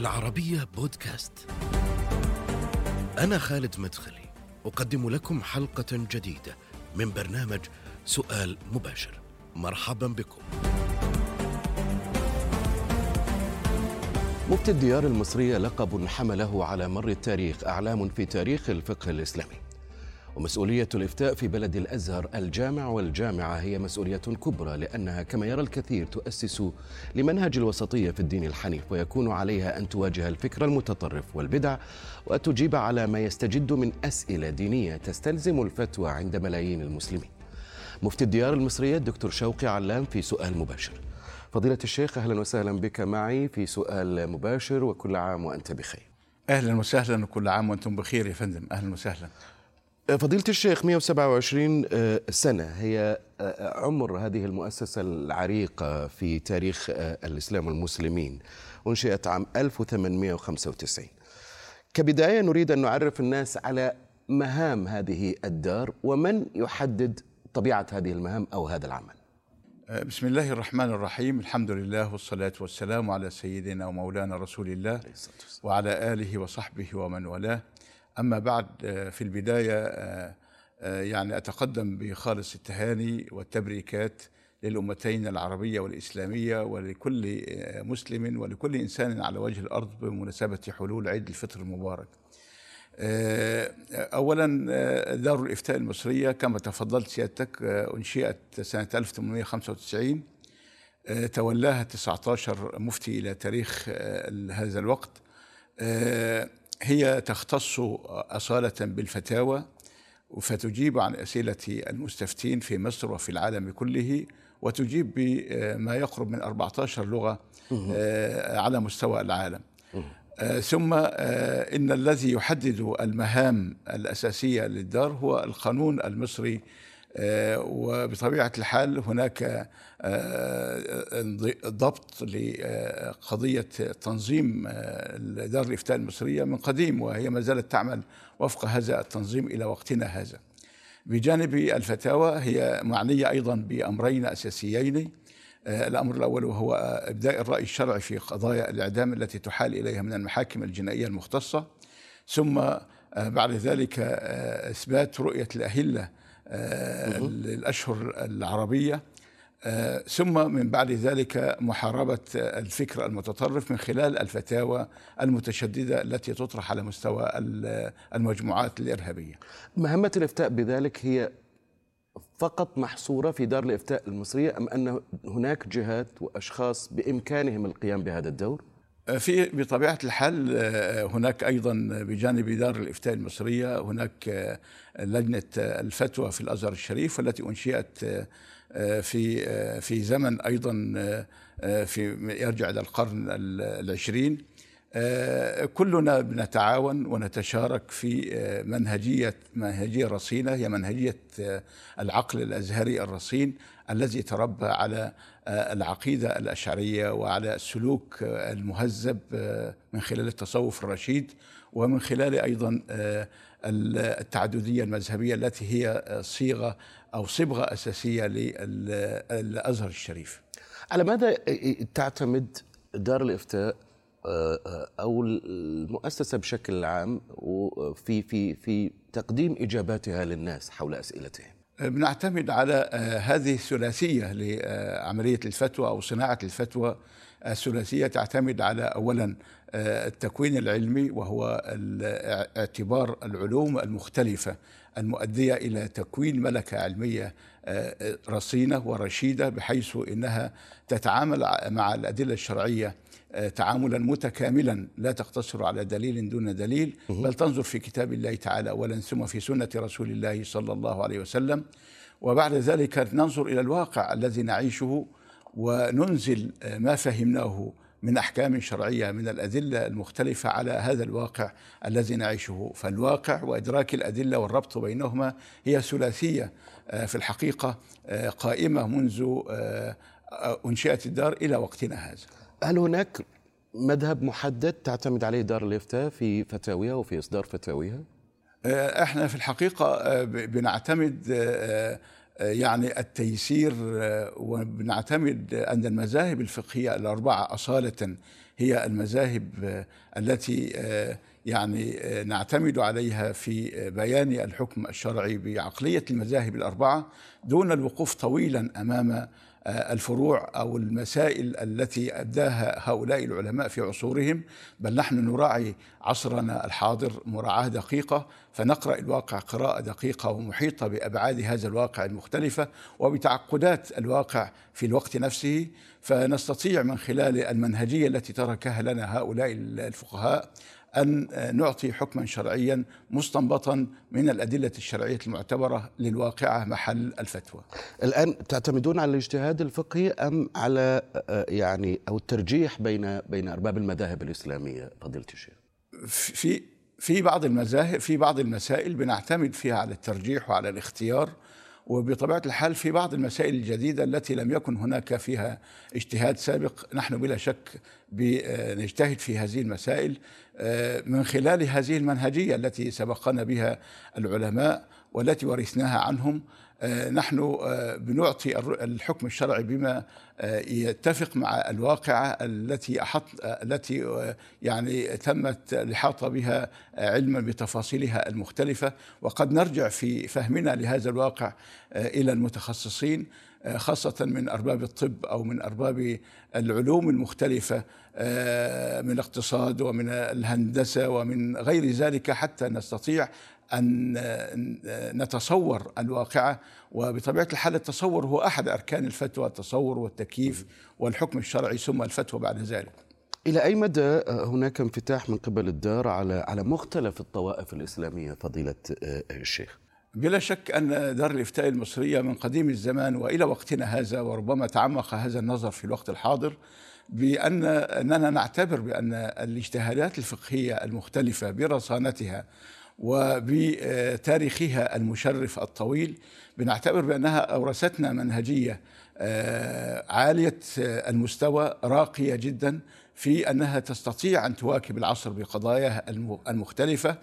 العربية بودكاست. أنا خالد مدخلي، أقدم لكم حلقة جديدة من برنامج سؤال مباشر. مرحبا بكم. مفتي الديار المصرية لقب حمله على مر التاريخ أعلام في تاريخ الفقه الإسلامي. ومسؤولية الإفتاء في بلد الأزهر الجامع والجامعة هي مسؤولية كبرى لأنها كما يرى الكثير تؤسس لمنهج الوسطية في الدين الحنيف ويكون عليها أن تواجه الفكر المتطرف والبدع وتجيب على ما يستجد من أسئلة دينية تستلزم الفتوى عند ملايين المسلمين. مفتي الديار المصرية الدكتور شوقي علام في سؤال مباشر. فضيلة الشيخ أهلا وسهلا بك معي في سؤال مباشر وكل عام وأنت بخير. أهلا وسهلا وكل عام وأنتم بخير يا فندم. أهلا وسهلا. فضيلة الشيخ 127 سنة. هي عمر هذه المؤسسة العريقة في تاريخ الإسلام والمسلمين. أنشئت عام 1895 كبداية نريد أن نعرف الناس على مهام هذه الدار ومن يحدد طبيعة هذه المهام أو هذا العمل؟ بسم الله الرحمن الرحيم. الحمد لله والصلاة والسلام على سيدنا ومولانا رسول الله وعلى آله وصحبه ومن والاه. أما بعد في البداية يعني أتقدم بخالص التهاني والتبريكات للأمتين العربية والإسلامية ولكل مسلم ولكل إنسان على وجه الأرض بمناسبة حلول عيد الفطر المبارك. أولا دار الإفتاء المصرية كما تفضلت سيادتك أنشئت سنة 1895 تولاها 19 مفتي إلى تاريخ هذا الوقت. هي تختص أصالة بالفتاوى فتجيب عن أسئلة المستفتين في مصر وفي العالم كله وتجيب بما يقرب من 14 لغة على مستوى العالم. ثم إن الذي يحدد المهام الأساسية للدار هو القانون المصري وبطبيعة الحال هناك ضبط لقضية تنظيم دار الإفتاء المصرية من قديم وهي ما زالت تعمل وفق هذا التنظيم إلى وقتنا هذا. بجانب الفتاوى هي معنية أيضا بأمرين أساسيين. الأمر الأول وهو إبداء الرأي الشرعي في قضايا الإعدام التي تحال إليها من المحاكم الجنائية المختصة. ثم بعد ذلك إثبات رؤية الأهلة الأشهر العربية. ثم من بعد ذلك محاربة الفكر المتطرف من خلال الفتاوى المتشددة التي تطرح على مستوى المجموعات الإرهابية. مهمة الإفتاء بذلك هي فقط محصورة في دار الإفتاء المصرية أم أن هناك جهات وأشخاص بإمكانهم القيام بهذا الدور؟ في بطبيعة الحال هناك أيضا بجانب دار الإفتاء المصرية هناك لجنة الفتوى في الأزهر الشريف والتي أنشئت في في زمن أيضا في يرجع إلى القرن العشرين. كلنا بنتعاون ونتشارك في منهجية منهجية رصينة هي منهجية العقل الأزهري الرصين. الذي تربى على العقيدة الأشعرية وعلى السلوك المهذب من خلال التصوف الرشيد ومن خلال أيضا التعددية المذهبية التي هي صيغة أو صبغة أساسية للأزهر الشريف. على ماذا تعتمد دار الإفتاء أو المؤسسة بشكل عام في في في تقديم إجاباتها للناس حول أسئلتهم؟ بنعتمد على هذه الثلاثية لعملية الفتوى أو صناعة الفتوى. الثلاثية تعتمد على اولا التكوين العلمي وهو اعتبار العلوم المختلفة المؤدية إلى تكوين ملكة علمية رصينة ورشيدة بحيث إنها تتعامل مع الأدلة الشرعية تعاملا متكاملا لا تقتصر على دليل دون دليل بل تنظر في كتاب الله تعالى اولا ثم في سنة رسول الله صلى الله عليه وسلم. وبعد ذلك ننظر إلى الواقع الذي نعيشه وننزل ما فهمناه من أحكام شرعية من الأدلة المختلفة على هذا الواقع الذي نعيشه فالواقع وإدراك الأدلة والربط بينهما هي ثلاثية في الحقيقة قائمة منذ أنشئت الدار إلى وقتنا هذا هل هناك مذهب محدد تعتمد عليه دار الإفتاء في فتاويها وفي إصدار فتاويها؟ إحنا في الحقيقة بنعتمد يعني التيسير وبنعتمد أن المذاهب الفقهية الأربعة أصالة هي المذاهب التي يعني نعتمد عليها في بيان الحكم الشرعي بعقلية المذاهب الأربعة دون الوقوف طويلا أمام الفروع أو المسائل التي ابداها هؤلاء العلماء في عصورهم بل نحن نراعي عصرنا الحاضر مراعاة دقيقة فنقرأ الواقع قراءة دقيقة ومحيطة بأبعاد هذا الواقع المختلفة وبتعقدات الواقع في الوقت نفسه. فنستطيع من خلال المنهجية التي تركها لنا هؤلاء الفقهاء أن نعطي حكما شرعيا مستنبطا من الأدلة الشرعية المعتبرة للواقعة محل الفتوى. الآن تعتمدون على الاجتهاد الفقهي أم على يعني أو الترجيح بين بين أرباب المذاهب الإسلامية فضيلة الشيخ؟ في في بعض المذاهب في بعض المسائل بنعتمد فيها على الترجيح وعلى الاختيار وبطبيعة الحال في بعض المسائل الجديدة التي لم يكن هناك فيها اجتهاد سابق نحن بلا شك نجتهد في هذه المسائل من خلال هذه المنهجية التي سبقنا بها العلماء والتي ورثناها عنهم. نحن بنعطي الحكم الشرعي بما يتفق مع الواقعة التي أحط التي يعني تمت الإحاطة بها علما بتفاصيلها المختلفة. وقد نرجع في فهمنا لهذا الواقع إلى المتخصصين خاصة من أرباب الطب أو من أرباب العلوم المختلفة من الاقتصاد ومن الهندسة ومن غير ذلك حتى نستطيع أن نتصور الواقعة وبطبيعة الحال التصور هو أحد أركان الفتوى التصور والتكييف والحكم الشرعي ثم الفتوى بعد ذلك إلى أي مدى هناك انفتاح من قبل الدار على على مختلف الطوائف الإسلامية فضيلة الشيخ؟ بلا شك أن دار الإفتاء المصرية من قديم الزمان وإلى وقتنا هذا وربما تعمق هذا النظر في الوقت الحاضر بأن أننا نعتبر بأن الاجتهادات الفقهية المختلفة برصانتها وبتاريخها المشرف الطويل بنعتبر بأنها أورثتنا منهجية عالية المستوى راقية جدا. في أنها تستطيع أن تواكب العصر بقضاياها المختلفة.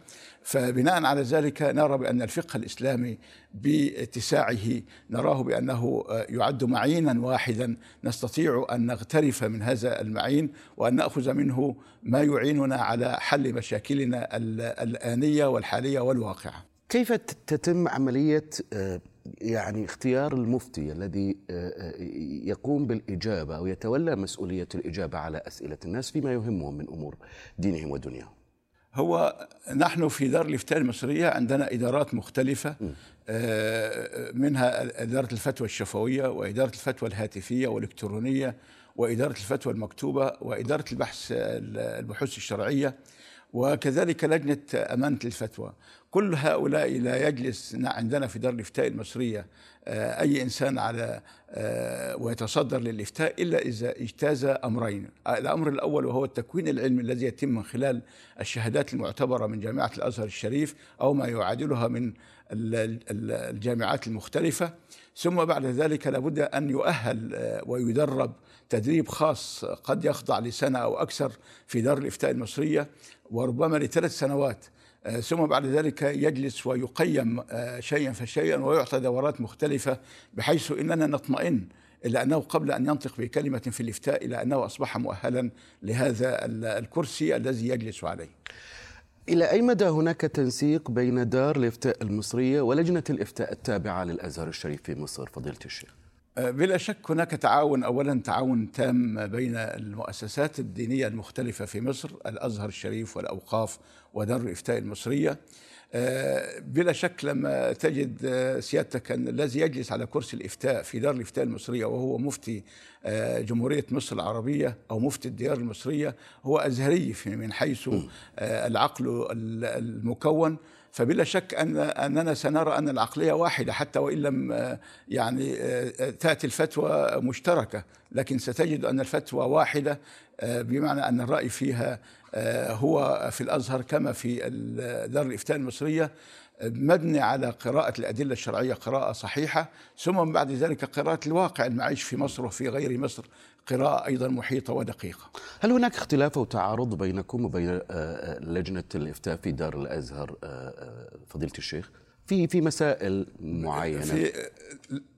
فبناء على ذلك نرى بأن الفقه الإسلامي باتساعه نراه بأنه يعد معينا واحدا. نستطيع أن نغترف من هذا المعين وأن نأخذ منه ما يعيننا على حل مشاكلنا الآنية والحالية والواقعة. كيف تتم عملية يعني اختيار المفتي الذي يقوم بالإجابة أو يتولى مسؤولية الإجابة على أسئلة الناس فيما يهمهم من أمور دينهم ودنياهم. هو نحن في دار الإفتاء المصرية عندنا إدارات مختلفة منها إدارة الفتوى الشفوية وإدارة الفتوى الهاتفية والإلكترونية وإدارة الفتوى المكتوبة وإدارة البحث البحوث الشرعية وكذلك لجنة أمانة الفتوى. كل هؤلاء لا يجلس عندنا في دار الإفتاء المصرية أي إنسان على ويتصدر للإفتاء إلا إذا اجتاز أمرين. الأمر الأول وهو التكوين العلمي الذي يتم من خلال الشهادات المعتبرة من جامعة الأزهر الشريف أو ما يعادلها من الجامعات المختلفة. ثم بعد ذلك لابد أن يؤهل ويدرب تدريب خاص قد يخضع لسنة أو أكثر في دار الإفتاء المصرية وربما لثلاث سنوات ثم بعد ذلك يجلس ويقيم شيئا فشيئا ويعطى دورات مختلفة بحيث أننا نطمئن إلا أنه قبل أن ينطق بكلمة في الإفتاء إلى أنه أصبح مؤهلا لهذا الكرسي الذي يجلس عليه. إلى أي مدى هناك تنسيق بين دار الإفتاء المصرية ولجنة الإفتاء التابعة للأزهر الشريف في مصر فضيلة الشيخ؟ بلا شك هناك تعاون اولا تعاون تام بين المؤسسات الدينية المختلفة في مصر الأزهر الشريف والأوقاف ودار الإفتاء المصرية. بلا شك لما تجد سيادتك أن الذي يجلس على كرسي الإفتاء في دار الإفتاء المصرية وهو مفتي جمهورية مصر العربية أو مفتي الديار المصرية هو أزهري من حيث العقل المكون. فبلا شك ان أننا سنرى أن العقلية واحدة حتى وإن لم يعني تأتي الفتوى مشتركة. لكن ستجد أن الفتوى واحدة بمعنى أن الرأي فيها هو في الأزهر كما في دار الإفتاء المصرية مبني على قراءة الأدلة الشرعية قراءة صحيحة ثم بعد ذلك قراءة الواقع المعيش في مصر وفي غير مصر قراءة أيضا محيطة ودقيقة. هل هناك اختلاف أو تعارض بينكم وبين لجنة الإفتاء في دار الأزهر فضيلة الشيخ؟ في في مسائل معينة؟ في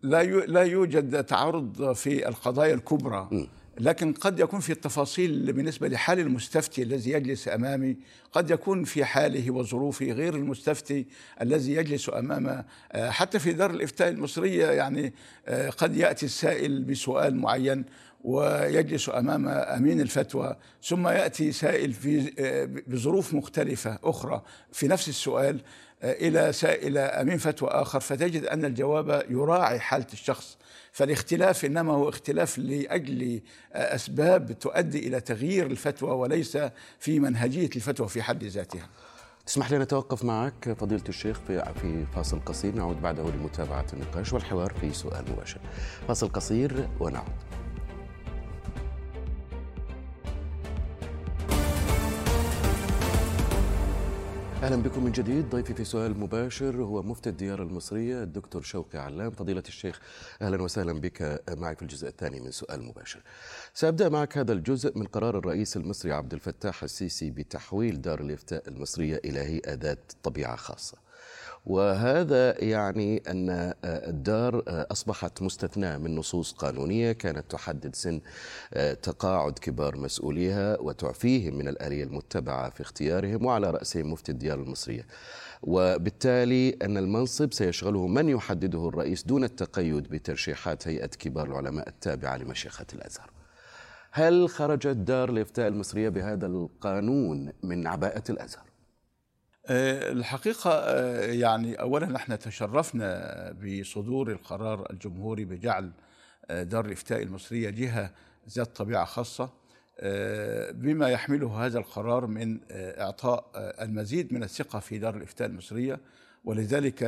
لا لا يوجد تعارض في القضايا الكبرى. لكن قد يكون في التفاصيل بالنسبة لحال المستفتي الذي يجلس أمامي قد يكون في حاله وظروفه غير المستفتي الذي يجلس أمام آه، حتى في دار الإفتاء المصرية يعني آه، قد يأتي السائل بسؤال معين ويجلس أمام أمين الفتوى ثم يأتي سائل في آه، بظروف مختلفة أخرى في نفس السؤال. إلى سائل أمين فتوى آخر فتجد أن الجواب يراعي حالة الشخص فالاختلاف إنما هو اختلاف لأجل أسباب تؤدي إلى تغيير الفتوى وليس في منهجية الفتوى في حد ذاتها. تسمح لي نتوقف معك فضيلة الشيخ في في فاصل قصير نعود بعده لمتابعة النقاش والحوار في سؤال مباشر. فاصل قصير ونعود. أهلا بكم من جديد ضيفي في سؤال مباشر هو مفتي الديار المصرية الدكتور شوقي علام فضيلة الشيخ أهلا وسهلا بك معي في الجزء الثاني من سؤال مباشر. سأبدأ معك هذا الجزء من قرار الرئيس المصري عبد الفتاح السيسي بتحويل دار الإفتاء المصرية إلى هيئة ذات طبيعة خاصة. وهذا يعني أن الدار أصبحت مستثناة من نصوص قانونية كانت تحدد سن تقاعد كبار مسؤوليها وتعفيهم من الآلية المتبعة في اختيارهم وعلى رأسهم مفتي الديار المصرية وبالتالي أن المنصب سيشغله من يحدده الرئيس دون التقيد بترشيحات هيئة كبار العلماء التابعة لمشيخة الأزهر هل خرجت دار الإفتاء المصرية بهذا القانون من عباءة الأزهر؟ آه، الحقيقة آه، يعني أولا نحن تشرفنا بصدور القرار الجمهوري بجعل آه، دار الإفتاء المصرية جهة ذات طبيعة خاصة بما يحمله هذا القرار من إعطاء المزيد من الثقة في دار الإفتاء المصرية. ولذلك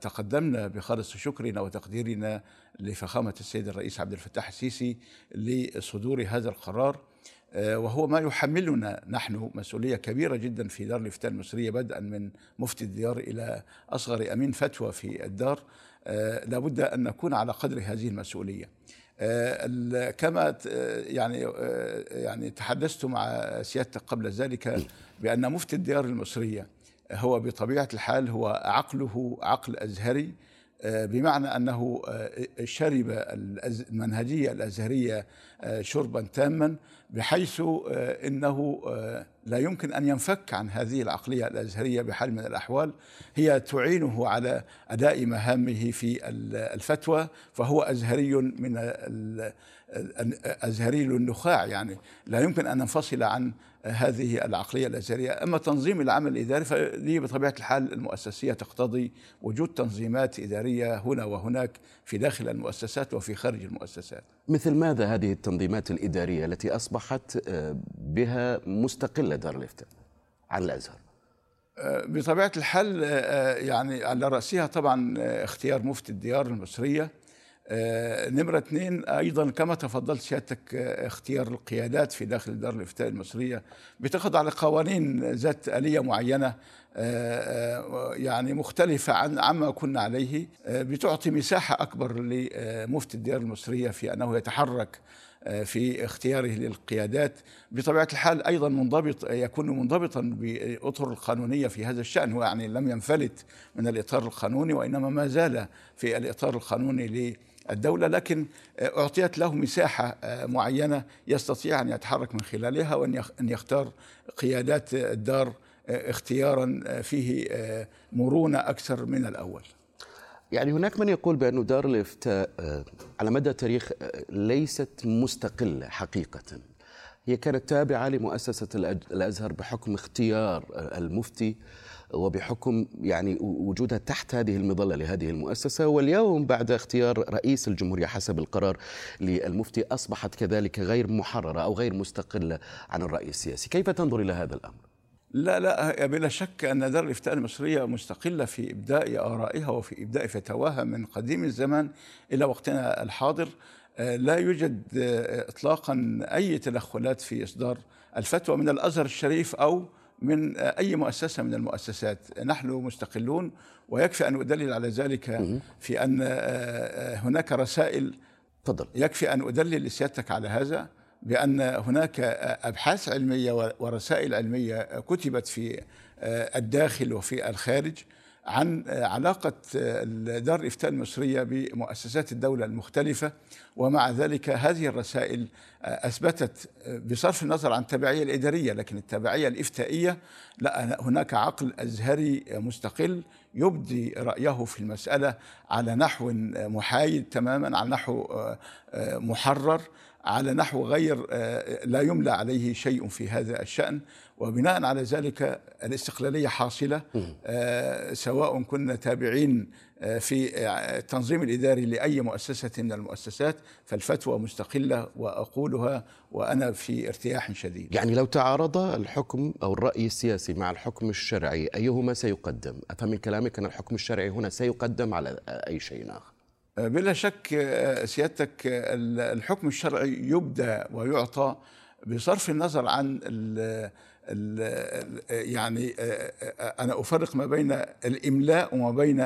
تقدمنا بخالص شكرنا وتقديرنا لفخامة السيد الرئيس عبد الفتاح السيسي لصدور هذا القرار. وهو ما يحملنا. نحن مسؤولية كبيرة جدا في دار الإفتاء المصرية بدءا من مفتي الديار إلى أصغر أمين فتوى في الدار. آه، لابد أن نكون على قدر هذه المسؤولية. آه، كما يعني يعني تحدثت مع سيادتك قبل ذلك بأن مفتي الديار المصرية هو بطبيعة الحال هو عقله عقل أزهري. بمعنى أنه شرب المنهجية الأزهرية شربا تاما بحيث آه، آه، لا يمكن أن ينفك عن هذه العقلية الأزهرية بحال من الأحوال. هي تعينه على أداء مهامه في الفتوى فهو أزهري من أزهري النخاع يعني لا يمكن أن ننفصل عن هذه العقلية الأزهرية، أما تنظيم العمل الإداري فدي بطبيعة الحال المؤسسية تقتضي وجود تنظيمات إدارية هنا وهناك في داخل المؤسسات وفي خارج المؤسسات. مثل ماذا هذه التنظيمات الإدارية التي أصبحت آه، بها مستقلة دار الإفتاء عن الأزهر؟ آه، بطبيعة الحال آه، يعني على رأسها طبعا اختيار مفتي الديار المصرية آه، نمرة اثنين أيضا كما تفضلت سيادتك آه، اختيار القيادات في داخل دار الإفتاء المصرية بتخضع على قوانين ذات آلية معينة آه، يعني مختلفة عن عما كنا عليه بتعطي مساحة أكبر لمفتي الديار المصرية في أنه يتحرك في اختياره للقيادات. بطبيعة الحال أيضا منضبط يكون منضبطا بأطر القانونية في هذا الشأن. هو يعني لم ينفلت من الإطار القانوني وإنما ما زال في الإطار القانوني الدولة لكن أعطيت له مساحة معينة يستطيع أن يتحرك من خلالها وأن يختار قيادات الدار اختيارا فيه مرونة أكثر من الأول. يعني هناك من يقول بأن دار الإفتاء على مدى التاريخ ليست مستقلة حقيقة. هي كانت تابعة لمؤسسة الأزهر بحكم اختيار المفتي. وبحكم يعني وجودها تحت هذه المظلة لهذه المؤسسة واليوم بعد اختيار رئيس الجمهورية حسب القرار للمفتي أصبحت كذلك غير محررة أو غير مستقلة عن الرأي السياسي، كيف تنظر إلى هذا الأمر؟ لا لا بلا شك أن دار الإفتاء المصرية مستقلة في إبداء آرائها وفي إبداء فتواها من قديم الزمان إلى وقتنا الحاضر لا يوجد اطلاقا أي تدخلات في إصدار الفتوى من الأزهر الشريف أو من أي مؤسسة من المؤسسات. نحن مستقلون ويكفي أن أدلل على ذلك في أن آه، هناك رسائل تفضل. يكفي أن أدلل لسيادتك على هذا بأن هناك أبحاث علمية ورسائل علمية كتبت في آه، الداخل وفي الخارج. عن علاقة دار الإفتاء المصرية بمؤسسات الدولة المختلفة ومع ذلك هذه الرسائل أثبتت بصرف النظر عن التبعية الإدارية لكن التبعية الإفتائية لا هناك عقل أزهري مستقل يبدي رأيه في المسألة على نحو محايد تماما على نحو محرر. على نحو غير لا يملى عليه شيء في هذا الشأن. وبناء على ذلك الاستقلالية حاصلة سواء كنا تابعين في التنظيم الإداري لأي مؤسسة من المؤسسات فالفتوى مستقلة وأقولها وأنا في ارتياح شديد. يعني لو تعارض الحكم أو الرأي السياسي مع الحكم الشرعي أيهما سيقدم؟ أفهم من كلامك أن الحكم الشرعي هنا سيقدم على أي شيء آخر. بلا شك سيادتك الحكم الشرعي يبدى ويعطى بصرف النظر عن ال ال يعني أنا أفرق ما بين الإملاء وما بين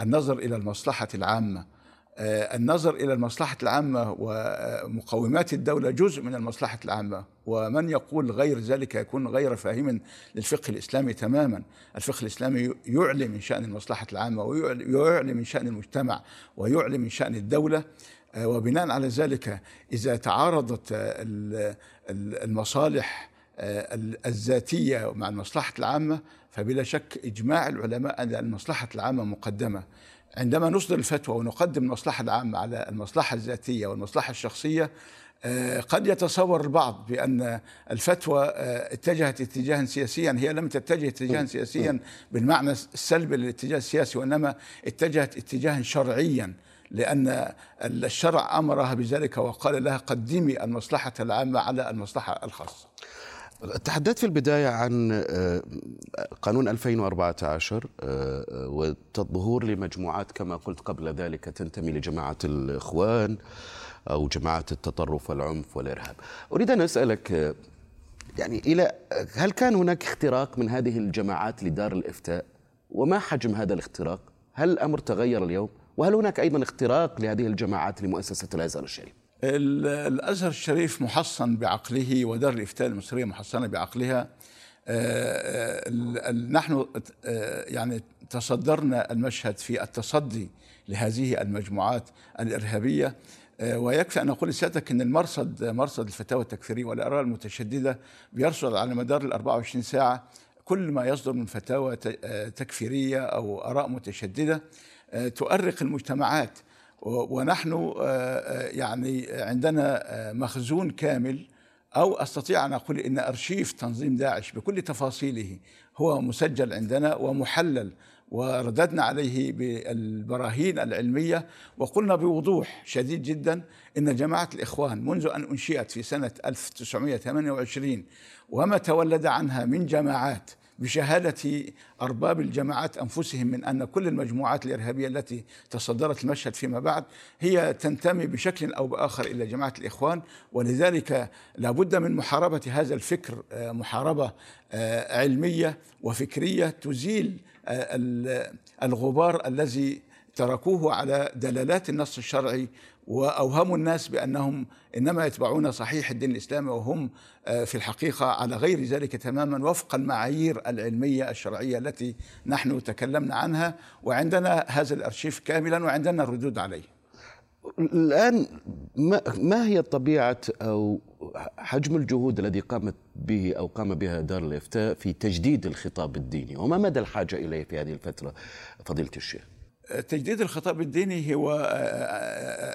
النظر إلى المصلحة العامة. النظر إلى المصلحة العامة ومقومات الدولة جزء من المصلحة العامة. ومن يقول غير ذلك يكون غير فاهم للفقه الإسلامي تماما. الفقه الإسلامي يعلي من شأن المصلحة العامة ويعلي من شأن المجتمع ويعلي من شأن الدولة. وبناء على ذلك إذا تعارضت المصالح الذاتية مع المصلحة العامة فبلا شك إجماع العلماء أن المصلحة العامة مقدمة. عندما نصدر الفتوى ونقدم المصلحة العامة على المصلحة الذاتية والمصلحة الشخصية قد يتصور البعض بأن الفتوى اتجهت اتجاها سياسيا هي لم تتجه اتجاها سياسيا بالمعنى السلبي للاتجاه السياسي وإنما اتجهت اتجاها شرعيا لأن الشرع أمرها بذلك وقال لها قدمي المصلحة العامة على المصلحة الخاصة. تحدثت في البداية عن قانون 2014 والظهور لمجموعات كما قلت قبل ذلك تنتمي لجماعة الإخوان أو جماعات التطرف والعنف والإرهاب. أريد أن أسألك يعني إلى هل كان هناك اختراق من هذه الجماعات لدار الإفتاء؟ وما حجم هذا الاختراق؟ هل الأمر تغير اليوم؟ وهل هناك أيضا اختراق لهذه الجماعات لمؤسسة الازهر الشريف؟ الأزهر الشريف محصن بعقله ودار الإفتاء المصرية محصنة بعقلها. نحن يعني تصدرنا المشهد في التصدي لهذه المجموعات الإرهابية. ويكفي أن أقول لسيادتك إن المرصد مرصد الفتاوى التكفيرية والاراء المتشددة بيرصد على مدار ال 24 ساعة كل ما يصدر من فتاوى تكفيرية أو آراء متشددة. تؤرق المجتمعات. ونحن يعني عندنا مخزون كامل أو أستطيع أن أقول إن أرشيف تنظيم داعش بكل تفاصيله هو مسجل عندنا ومحلل ورددنا عليه بالبراهين العلمية وقلنا بوضوح شديد جدا إن جماعة الإخوان منذ أن أنشئت في سنة 1928 وما تولد عنها من جماعات بشهادة أرباب الجماعات أنفسهم من أن كل المجموعات الإرهابية التي تصدرت المشهد فيما بعد هي تنتمي بشكل أو بآخر إلى جماعة الإخوان ولذلك لابد من محاربة هذا الفكر محاربة علمية وفكرية تزيل الغبار الذي تركوه على دلالات النص الشرعي وأوهموا الناس بأنهم إنما يتبعون صحيح الدين الإسلامي وهم في الحقيقة على غير ذلك تماما وفق المعايير العلمية الشرعية التي نحن تكلمنا عنها وعندنا هذا الأرشيف كاملا وعندنا الردود عليه. الآن ما, ما هي طبيعة أو حجم الجهود الذي قامت به أو قام بها دار الإفتاء في تجديد الخطاب الديني وما مدى الحاجة إليه في هذه الفترة فضيلة الشيخ؟ تجديد الخطاب الديني هو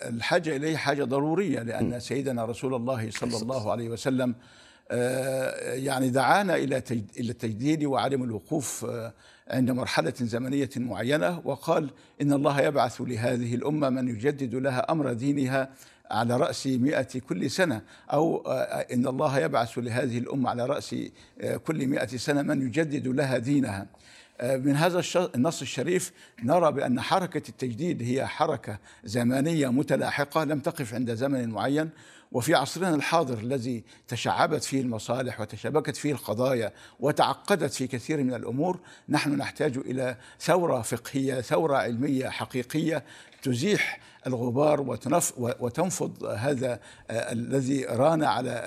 الحاجة إليه حاجة ضرورية لأن سيدنا رسول الله صلى الله عليه وسلم يعني دعانا إلى إلى التجديد وعدم الوقوف عند مرحلة زمنية معينة وقال إن الله يبعث لهذه الأمة من يجدد لها أمر دينها على رأس مئة كل سنة أو إن الله يبعث لهذه الأمة على رأس كل مئة سنة من يجدد لها دينها. من هذا النص الشريف نرى بأن حركة التجديد هي حركة زمانية متلاحقة لم تقف عند زمن معين وفي عصرنا الحاضر الذي تشعبت فيه المصالح وتشابكت فيه القضايا وتعقدت في كثير من الأمور نحن نحتاج إلى ثورة فقهية ثورة علمية حقيقية تزيح الغبار وتنف وتنفض هذا الذي ران على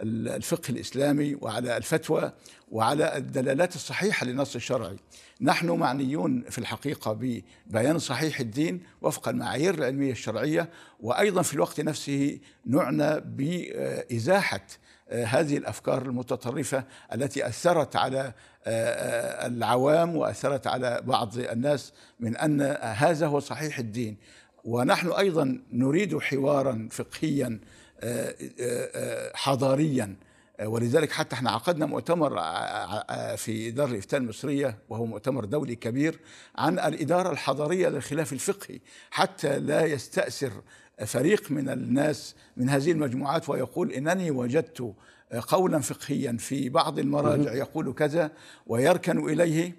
الفقه الإسلامي وعلى الفتوى وعلى الدلالات الصحيحة للنص الشرعي. نحن معنيون في الحقيقة ببيان صحيح الدين وفق المعايير العلمية الشرعية وأيضا في الوقت نفسه نعنى بإزاحة هذه الأفكار المتطرفة التي أثرت على العوام وأثرت على بعض الناس من أن هذا هو صحيح الدين ونحن أيضا نريد حوارا فقهيا حضاريا. ولذلك حتى إحنا عقدنا مؤتمر في دار الإفتاء المصرية وهو مؤتمر دولي كبير عن الإدارة الحضارية للخلاف الفقهي. حتى لا يستأثر فريق من الناس من هذه المجموعات ويقول إنني وجدت قولا فقهيا في بعض المراجع يقول كذا ويركن إليه.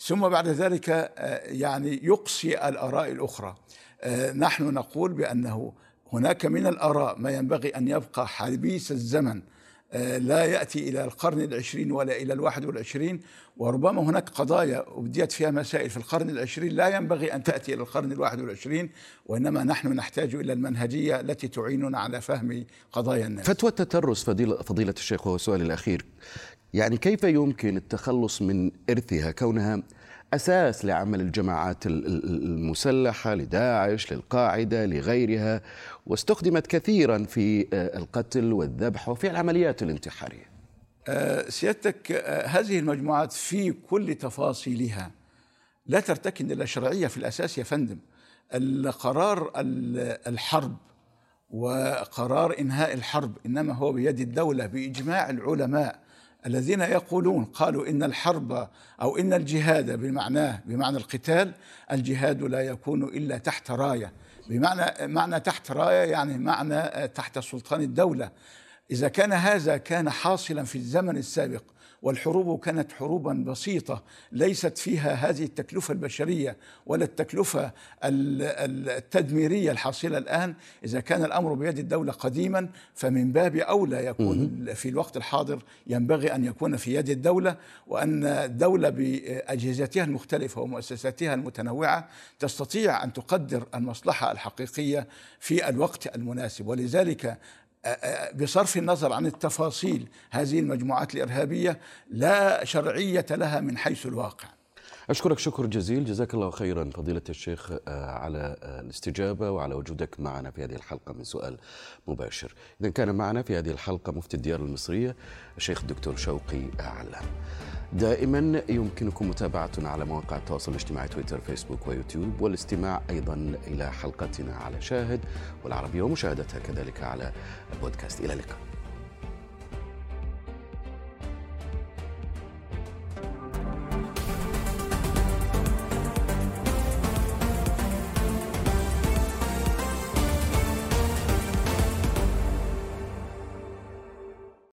ثم بعد ذلك يعني يقصي الآراء الأخرى. نحن نقول بأنه هناك من الآراء ما ينبغي أن يبقى حبيس الزمن لا يأتي إلى القرن العشرين ولا إلى الواحد والعشرين وربما هناك قضايا أبديت فيها مسائل في القرن العشرين لا ينبغي أن تأتي إلى القرن الواحد والعشرين وإنما نحن نحتاج إلى المنهجية التي تعيننا على فهم قضايا الناس. فتوى التترس فضيلة, فضيلة الشيخ وهو سؤالي الأخير. يعني كيف يمكن التخلص من إرثها كونها أساس لعمل الجماعات المسلحة لداعش للقاعدة لغيرها واستخدمت كثيرا في القتل والذبح وفي العمليات الانتحارية. سيادتك هذه المجموعات في كل تفاصيلها لا ترتكن إلى شرعية في الأساس يا فندم. القرار الحرب وقرار إنهاء الحرب إنما هو بيد الدولة بإجماع العلماء الذين يقولون قالوا إن الحرب أو إن الجهاد بمعناه بمعنى القتال الجهاد لا يكون إلا تحت راية. بمعنى معنى تحت راية يعني معنى تحت سلطان الدولة. إذا كان هذا كان حاصلا في الزمن السابق والحروب كانت حروبا بسيطة ليست فيها هذه التكلفة البشرية ولا التكلفة التدميرية الحاصلة الآن. إذا كان الأمر بيد الدولة قديما فمن باب أولى يكون في الوقت الحاضر ينبغي أن يكون في يد الدولة وأن الدولة بأجهزتها المختلفة ومؤسساتها المتنوعة تستطيع أن تقدر المصلحة الحقيقية في الوقت المناسب. ولذلك بصرف النظر عن التفاصيل هذه المجموعات الإرهابية لا شرعية لها من حيث الواقع. أشكرك شكر جزيل جزاك الله خيرا فضيلة الشيخ على الاستجابة وعلى وجودك معنا في هذه الحلقة من سؤال مباشر. اذا كان معنا في هذه الحلقة مفتي الديار المصرية الشيخ الدكتور شوقي علام. دائما يمكنكم متابعتنا على مواقع التواصل الاجتماعي تويتر فيسبوك ويوتيوب والاستماع أيضا إلى حلقتنا على شاهد والعربية ومشاهدتها كذلك على البودكاست إلى اللقاء